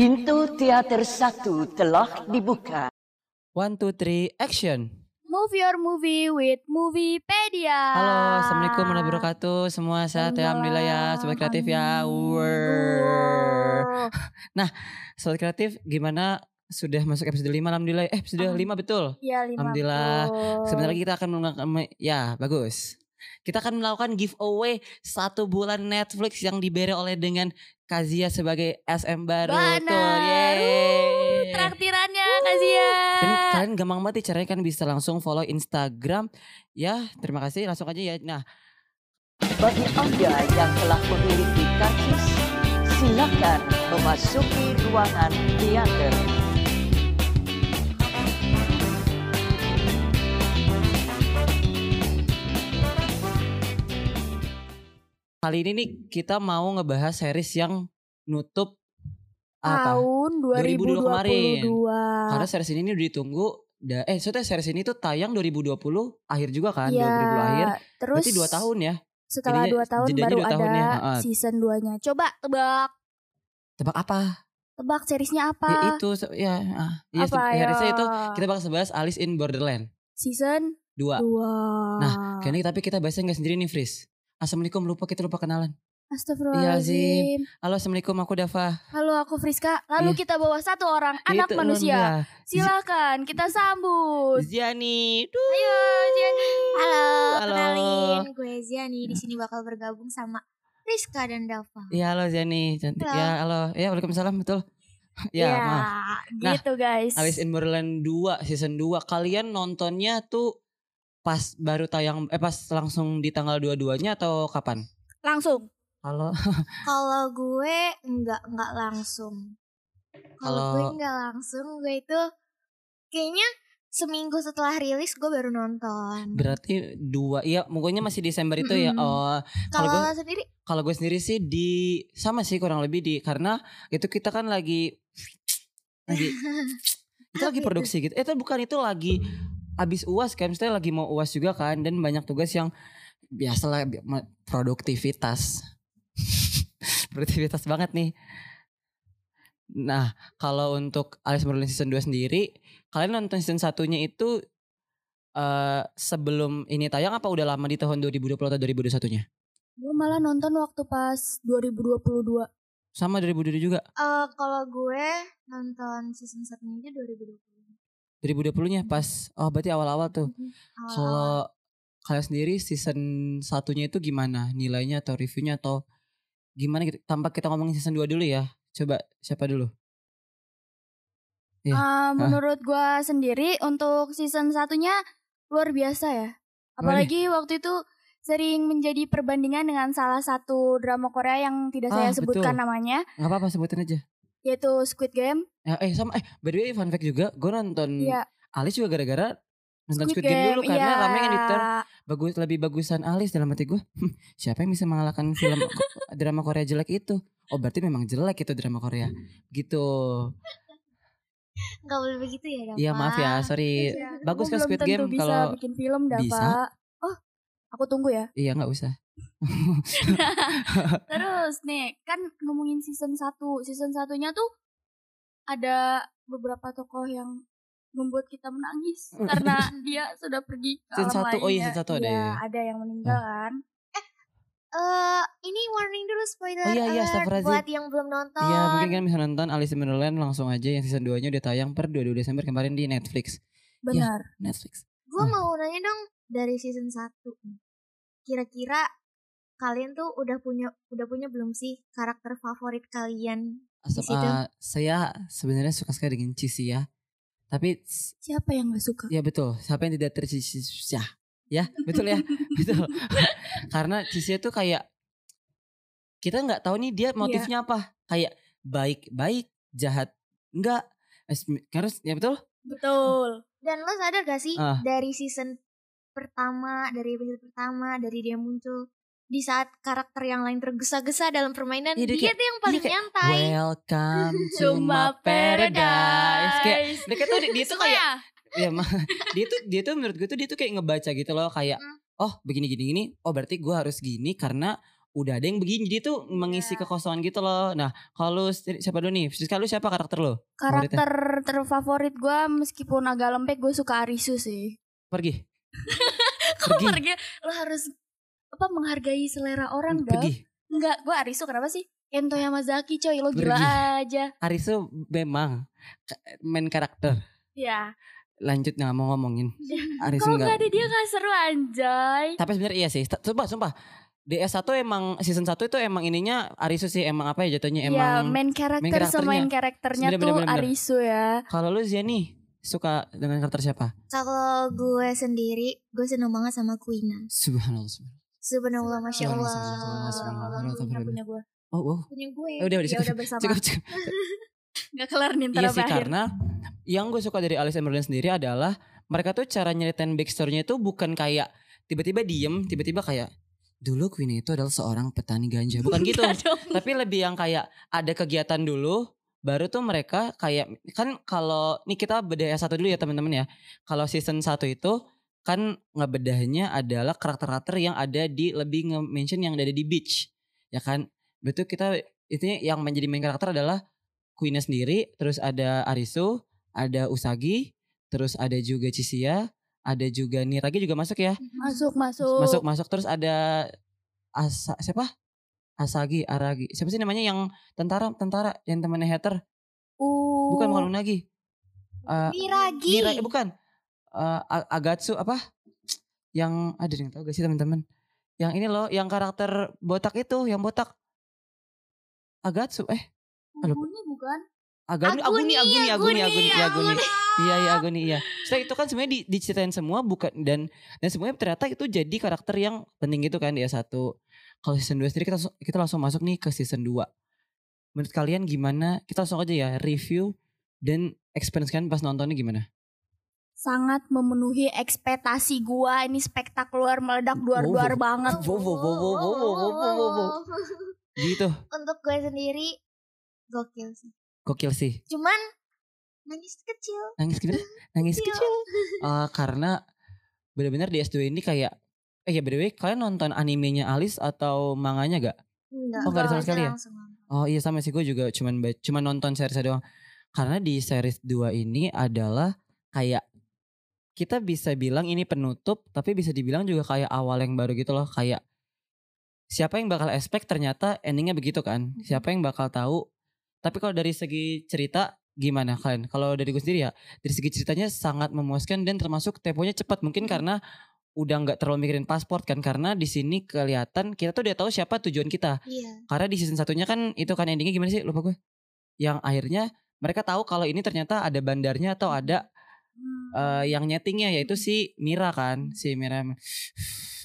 Pintu teater satu telah dibuka. One, two, three, action. Move your movie with Moviepedia. Halo, Assalamualaikum warahmatullahi wabarakatuh. Semua sehat ya, Alhamdulillah ya. Sobat kreatif ya. Word. Sobat kreatif gimana? Sudah masuk episode 5 Alhamdulillah. Eh episode Alhamdulillah. 5 betul. Ya, lima Alhamdulillah. puluh. Sebentar lagi kita akan melakukan, ya bagus. Kita akan melakukan giveaway satu bulan Netflix yang diberi oleh dengan Kazia sebagai SM baru. Benar. Tuh, yeay. Traktirannya kasihan. Dan kalian gampang banget caranya kan bisa langsung follow Instagram. Ya, terima kasih langsung aja ya. Nah, Bagi Anda yang telah memiliki karcis, silakan memasuki ruangan teater. Kali ini nih kita mau ngebahas series yang nutup apa? Tahun 2022 kemarin. 2022. Karena series ini nih udah ditunggu da, eh soalnya series ini tuh tayang 2020 akhir juga kan, ya, 2020 akhir. Terus Berarti 2 tahun ya. setelah Jadinya- 2 tahun baru dua tahun ada ya, season 2-nya. Coba tebak. Tebak apa? Tebak seriesnya apa? Ya itu ya ah, iya apa se- seriesnya ya? itu kita bakal bahas Alice in Borderland season 2. 2. Nah, Kayaknya tapi kita bahasnya nggak sendiri nih, Fris. Assalamualaikum lupa kita lupa kenalan. Astagfirullahaladzim. Halo, assalamualum aku Dava. Halo aku Friska. Lalu Iya. kita bawa satu orang anak Itu, manusia. iya. Silakan kita sambut. Ziani. Duh. Ayo Jenny. Halo, Halo. kenalin gue Ziani di sini bakal bergabung sama Rizka dan Dava. Iya, halo Ziani. Cantik. Halo. Ya, halo. Ya, Waalaikumsalam, betul. ya, maaf. Nah, gitu guys. Alice in Borderland 2 season 2 kalian nontonnya tuh pas baru tayang eh pas langsung di tanggal 22-nya atau kapan? Langsung. Halo. Kalau gue enggak enggak langsung. Kalau gue Kalau- enggak langsung, gue itu kayaknya seminggu setelah rilis gue baru nonton. Berarti dua Iya, pokoknya masih Desember itu ya. Mm-mm. Oh, Kalau kalau gue- sendiri, kalau gue sendiri sih di sama sih kurang lebih di karena itu kita kan lagi lagi itu lagi Apa itu? produksi gitu. Eh, itu bukan itu lagi abis uas kan, maksudnya lagi mau uas juga kan dan banyak tugas yang biasalah produktivitas. produktivitas banget nih. Nah, kalau untuk Alice in Borderland season 2 sendiri, kalian nonton season satunya itu eh sebelum ini tayang apa udah lama di tahun 2020 atau 2021-nya? Gue malah nonton waktu pas 2022. Sama 2020 juga. eh, kalau gue nonton season satunya itu 2020. 2020-nya pas oh berarti awal-awal tuh. Awal-awal. Kalau kalian sendiri season satunya itu gimana? Nilainya atau reviewnya atau gimana gitu? Tanpa kita ngomongin season 2 dulu ya. Coba siapa dulu? Iya. Ah, menurut gue sendiri untuk season satunya luar biasa ya. Apalagi waktu itu sering menjadi perbandingan dengan salah satu drama Korea yang tidak saya Ah, sebutkan betul. namanya, Gak apa-apa sebutin aja. Yaitu Squid Game. Ya, eh sama eh by the way fun fact juga gue nonton Iya, Alice juga gara-gara nonton Squid, Game, dulu karena iya. rame yang editor bagus lebih bagusan Alice dalam hati gue. "Hmm, siapa yang bisa mengalahkan film drama Korea jelek itu? Oh berarti memang jelek itu drama Korea. Gitu. Nggak boleh begitu ya, Dava. Iya maaf ya, sorry. Iya. Bagus Gua kan Squid Game bisa kalau bikin film Dava. bisa. Oh, aku tunggu ya. iya nggak usah. Terus nih, kan ngomongin season 1. Season satunya tuh ada beberapa tokoh yang membuat kita menangis karena dia sudah pergi ke Season alam satu, oh iya, ya. season satu ada Iya, ya. ada yang meninggal kan. Eh, ini warning dulu spoiler Oh iya, iya, alert buat yang belum nonton. Iya mungkin kan bisa nonton Alice in Wonderland langsung aja yang season 2 nya udah tayang per 22 Desember kemarin di Netflix. Benar. Netflix. Gue Hmm. mau nanya dong dari season 1 nih. Kira-kira kalian tuh udah punya udah punya belum sih karakter favorit kalian? Asap, situ. eh, saya sebenarnya suka sekali dengan Cici ya. Tapi Siapa yang gak suka? ya betul, siapa yang tidak tercici ya. Ya, betul ya. betul. Karena Cici itu kayak kita nggak tahu nih dia motifnya apa. Kayak baik-baik, jahat enggak. Karena ya betul? Betul. Dan lo sadar gak sih Ah. dari season pertama, dari episode pertama, dari dia muncul di saat karakter yang lain tergesa-gesa dalam permainan, Iya, dia dia, kayak- tuh yang paling kayak, nyantai. Welcome to Cuma my paradise. Kayak dia tuh dia tuh kayak ya mah dia tuh dia tuh menurut gue tuh dia tuh kayak ngebaca gitu loh kayak Hmm. oh begini gini gini oh berarti gue harus gini karena udah ada yang begini jadi tuh mengisi Iya. kekosongan gitu loh. Nah, kalau siapa dulu nih? Siska lu siapa karakter lo? Karakter terfavorit gue meskipun agak lembek gue suka Arisu sih. Pergi. Kok Pergi. pergi? Lo harus apa menghargai selera orang dong. Pergi. Enggak, gue Arisu kenapa sih? Kento Yamazaki coy, lo gila Pergi. aja. Arisu memang main karakter. Ya. Lanjut nggak mau ngomongin. Arisu Kalau nggak. gak ada dia gak seru anjay. Tapi sebenarnya iya sih. Sumpah, sumpah. DS1 emang season 1 itu emang ininya Arisu sih emang apa ya jatuhnya Iya, emang main karakter main karakternya. semain karakternya Bener, tuh bener, bener. Arisu ya. kalau lu Ziani suka dengan karakter siapa? Kalau gue sendiri, gue seneng banget sama Queen. Subhanallah. subhanallah. Subhanallah, masya Allah. Punya- gue. Oh, oh. Punya gue. Eh, udah, udah, Ya udah bersama. cukup, cukup. Gak kelar nih Iya sih akhir. karena yang gue suka dari Alice in Borderland sendiri adalah mereka tuh cara nyeritain backstory-nya itu bukan kayak tiba-tiba diem, tiba-tiba kayak dulu Queen itu adalah seorang petani ganja. Bukan gitu. Tapi lebih yang kayak ada kegiatan dulu baru tuh mereka kayak kan kalau nih kita bedah satu dulu ya teman-teman ya. Kalau season 1 itu kan ngebedahnya adalah karakter-karakter yang ada di lebih nge-mention yang ada di beach. Ya kan? Betul kita itu yang menjadi main karakter adalah Queen sendiri, terus ada Arisu, ada Usagi, terus ada juga Chisia, ada juga Niragi juga masuk ya Masuk, masuk. masuk masuk terus ada Asa siapa Asagi Aragi siapa sih namanya yang tentara tentara yang temannya hater Uh, bukan bukan lagi uh, Miragi. Nira eh, bukan A- Agatsu apa? Yang ada yang tahu gak sih teman-teman? Yang ini loh yang karakter botak itu yang botak. Agatsu eh. Aduh. Ini bukan. Agani Aguni Aguni Aguni Aguni Aguni Aguni. iya iya Aguni iya. Setelah itu kan semuanya di, diceritain semua bukan dan dan semuanya ternyata itu jadi karakter yang penting gitu kan di S1 kalau season 2 sendiri kita kita langsung masuk nih ke season 2 menurut kalian gimana? Kita langsung aja ya review dan experience kalian pas nontonnya gimana sangat memenuhi ekspektasi gua ini spektakuler meledak duar-duar banget. Wow. Gitu. Untuk gue sendiri gokil sih. Gokil sih. Cuman nangis kecil. Nangis kecil. Nangis iya. kecil. Uh, karena benar-benar di S2 ini kayak eh ya by kalian nonton animenya Alice atau manganya gak? Enggak. Oh, enggak sama sekali ya? Oh iya sama sih gue juga cuman cuman nonton series doang. Karena di series 2 ini adalah kayak kita bisa bilang ini penutup tapi bisa dibilang juga kayak awal yang baru gitu loh kayak siapa yang bakal expect ternyata endingnya begitu kan? Siapa yang bakal tahu? Tapi kalau dari segi cerita gimana kalian kalau dari gue sendiri ya dari segi ceritanya sangat memuaskan dan termasuk temponya cepat. Mungkin karena udah nggak terlalu mikirin paspor kan karena di sini kelihatan kita tuh udah tahu siapa tujuan kita. Iya. karena di season satunya kan itu kan endingnya gimana sih? Lupa gue. Yang akhirnya mereka tahu kalau ini ternyata ada bandarnya atau ada eh, yang nyetingnya yaitu si Mira kan, si Mira.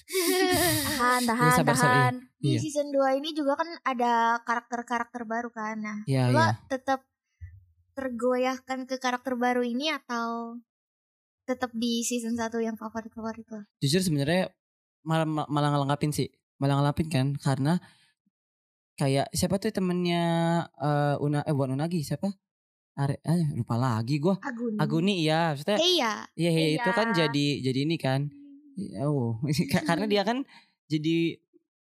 Tahan, tahan, Iya, sabar, sabar, tahan. Di Iya. season 2 ini juga kan ada karakter-karakter baru kan. Nah, Iya, lo iya. tetap tergoyahkan ke karakter baru ini atau tetap di season 1 yang favorit-favorit lo? Jujur sebenarnya malah malah ngelengkapin sih, malah ngelengkapin kan karena kayak siapa tuh temennya eh, Una eh bukan Unagi siapa? Are, eh, lupa lagi gue. Aguni. Aguni iya, maksudnya Iya. Iya, iya itu kan Iya. jadi jadi ini kan. Ya, Oh, karena dia kan jadi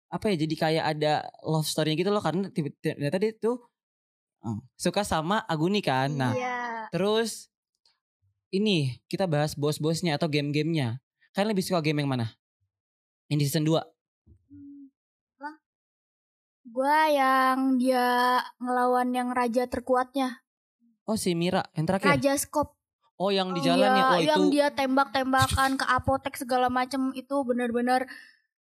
apa ya? Jadi kayak ada love story gitu loh karena tiba- ternyata dia tuh oh, suka sama Aguni kan. Nah, Iya. terus ini kita bahas bos-bosnya atau game-gamenya. Kalian lebih suka game yang mana? Yang di season 2. Gua yang dia ngelawan yang raja terkuatnya. Oh, si Mira yang terakhir. Raja Skop. Oh, yang di jalan ya. Oh, yang itu dia tembak-tembakan ke apotek segala macem itu benar-benar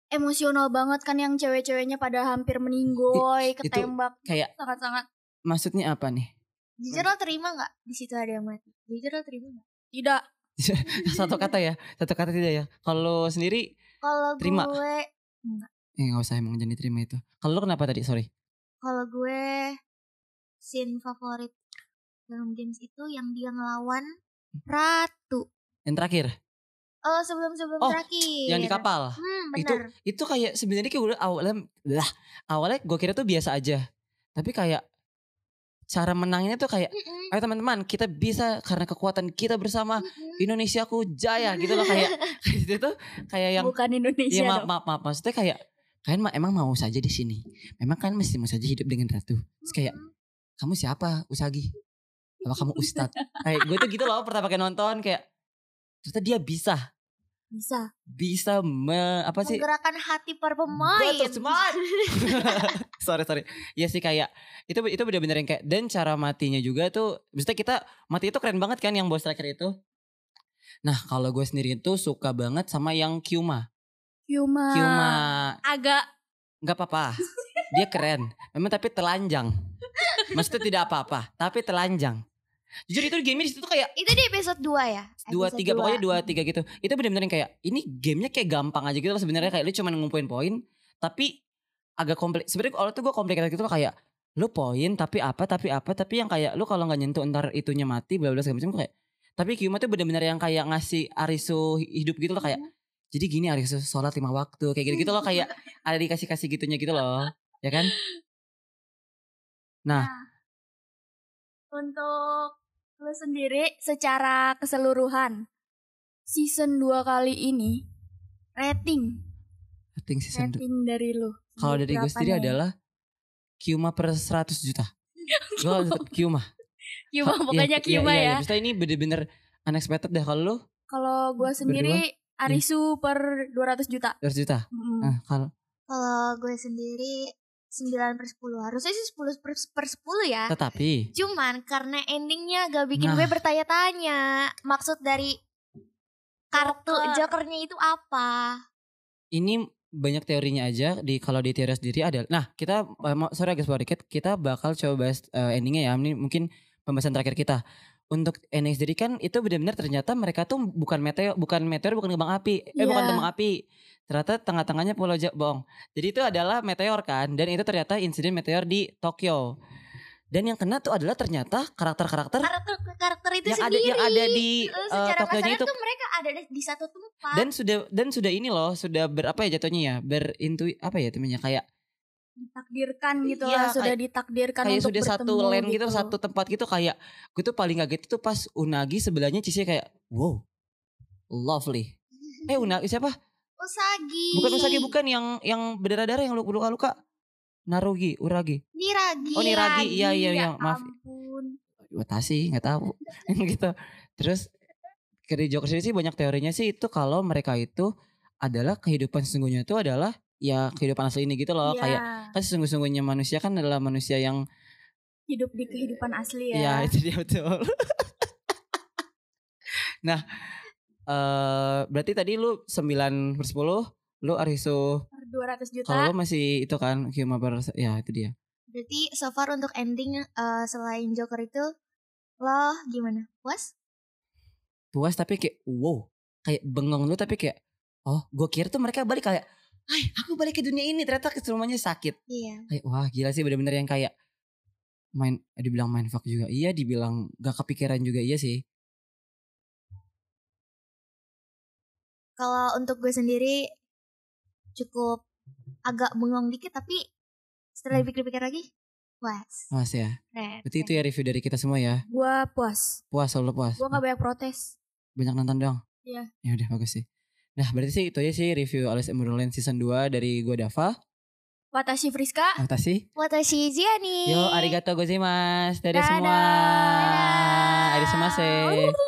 emosional banget kan yang cewek-ceweknya pada hampir meninggoy, itu ketembak. kayak Sangat-sangat maksudnya apa nih? Jujur lo terima gak di situ ada yang mati? Jujur lo terima gak? tidak satu kata ya, satu kata tidak ya. Kalau sendiri Kalau Terima. gue eh nggak usah emang jangan diterima itu. Kalau lu kenapa tadi? Sorry. kalau gue scene favorit dalam games itu yang dia ngelawan ratu. Yang terakhir. Oh sebelum-sebelum Oh, terakhir. yang di kapal. Hmm Itu benar. itu kayak sebenarnya kayak udah awalnya lah awalnya gue kira tuh biasa aja. Tapi kayak cara menangnya tuh kayak Mm-mm, ayo teman-teman kita bisa karena kekuatan kita bersama mm-mm. Indonesiaku jaya gitu loh kayak itu tuh kayak yang bukan Indonesia Iya maaf, maaf maaf maksudnya kayak kalian ma- emang mau saja di sini. Memang kalian mesti mau saja hidup dengan ratu. Terus kayak kamu siapa Usagi? Apa kamu Ustadz? kayak gue tuh gitu loh pertama kali nonton kayak ternyata dia bisa Bisa. bisa me, apa sih Menggerakkan hati para pemain. Betul, smart. sorry sorry. Iya sih kayak itu itu bener-bener yang kayak dan cara matinya juga tuh. Maksudnya kita mati itu keren banget kan yang boss striker itu. Nah kalau gue sendiri itu suka banget sama yang Kyuma. Yuma. Kyuma Agak nggak apa-apa. Dia keren. Memang tapi telanjang. Maksudnya tidak apa-apa. Tapi telanjang. Jujur itu game di situ tuh kayak Itu di episode 2 ya? dua tiga pokoknya dua tiga gitu. Itu bener-bener yang kayak ini gamenya kayak gampang aja gitu loh sebenarnya. Kayak lu cuma ngumpulin poin tapi agak kompleks sebenarnya kalau tuh gue kompleks gitu loh kayak lu poin tapi apa tapi apa tapi yang kayak lu kalau nggak nyentuh ntar itunya mati bla bla segala macam kayak tapi Kyuma tuh bener-bener yang kayak ngasih Arisu hidup gitu loh kayak jadi gini Arisu sholat lima waktu kayak gitu gitu loh kayak ada dikasih kasih gitunya gitu loh ya kan? Nah untuk lu sendiri secara keseluruhan season 2 kali ini rating rating season rating dari lu. kalau dari gue sendiri nih? adalah Kyuma per 100 juta gue Kyuma Kyuma Ka- pokoknya iya, Kyuma iya, ya. iya. Maksudnya ini bener-bener unexpected deh kalau lu Kalau gua sendiri Arisu per 200 juta. 200 juta. Mm. Nah, kalau Kalau gue sendiri 9 per 10. Harusnya sih 10 per, per 10 ya. tetapi Cuman karena endingnya gak bikin Nah. gue bertanya-tanya. Maksud dari kartu Joker. jokernya itu apa? ini banyak teorinya aja di kalau di teori sendiri ada. Nah, kita eh, sorry agak dikit, kita bakal coba bahas eh, endingnya ya. Ini mungkin pembahasan terakhir kita. Untuk ending sendiri kan itu benar-benar ternyata mereka tuh bukan meteor, bukan meteor, bukan kembang api. Eh bukan Iya. kembang api. Ternyata tengah-tengahnya Pulau Jabong. Jadi itu adalah meteor kan dan itu ternyata insiden meteor di Tokyo. Dan yang kena tuh adalah ternyata karakter-karakter Karakter karakter itu yang ada sendiri. yang ada di Eh, eh, Tokyo itu tuh mereka ada di satu tempat. dan sudah dan sudah ini loh sudah ber apa ya jatuhnya ya berintu apa ya temennya kayak Ditakdirkan gitu Iya, lah, sudah ditakdirkan kayak untuk sudah satu bertemu land gitu, satu tempat gitu kayak gue tuh paling kaget itu pas Unagi sebelahnya Cici kayak wow lovely eh Unagi siapa Usagi. bukan Usagi bukan yang yang berdarah-darah yang luka luka Narugi Uragi Niragi. Oh, Niragi. Iya, iya, iya. Ya Maaf. ampun. Watashi nggak tahu gitu terus dari Joker sendiri sih banyak teorinya sih itu kalau mereka itu adalah kehidupan sesungguhnya itu adalah ya kehidupan asli ini gitu loh Iya, kayak kan sesungguh-sungguhnya manusia kan adalah manusia yang hidup di kehidupan asli ya ya. itu dia betul nah eh berarti tadi lu 9 per 10 lu Arisu Per 200 juta. kalau lu masih itu kan Kyuma per ya itu dia Berarti so far untuk ending eh, selain Joker itu lo gimana? Puas? puas tapi kayak wow kayak bengong lu tapi kayak oh gue kira tuh mereka balik kayak Hai aku balik ke dunia ini ternyata keseluruhannya sakit Iya. kayak wah gila sih bener-bener yang kayak main eh, dibilang main fuck juga iya dibilang gak kepikiran juga iya sih Kalau untuk gue sendiri cukup agak bengong dikit tapi setelah dipikir-pikir lagi puas. puas ya Keren. berarti itu ya review dari kita semua ya Gua puas. puas selalu puas Gua gak banyak protes. banyak nonton dong Iya. ya udah bagus sih nah berarti sih itu aja sih review Alice in Borderland season 2 dari gue Dava Watashi Friska. Watashi Watashi Ziani. yo arigato gozaimasu dadah Dadah. semua Dadah. arigato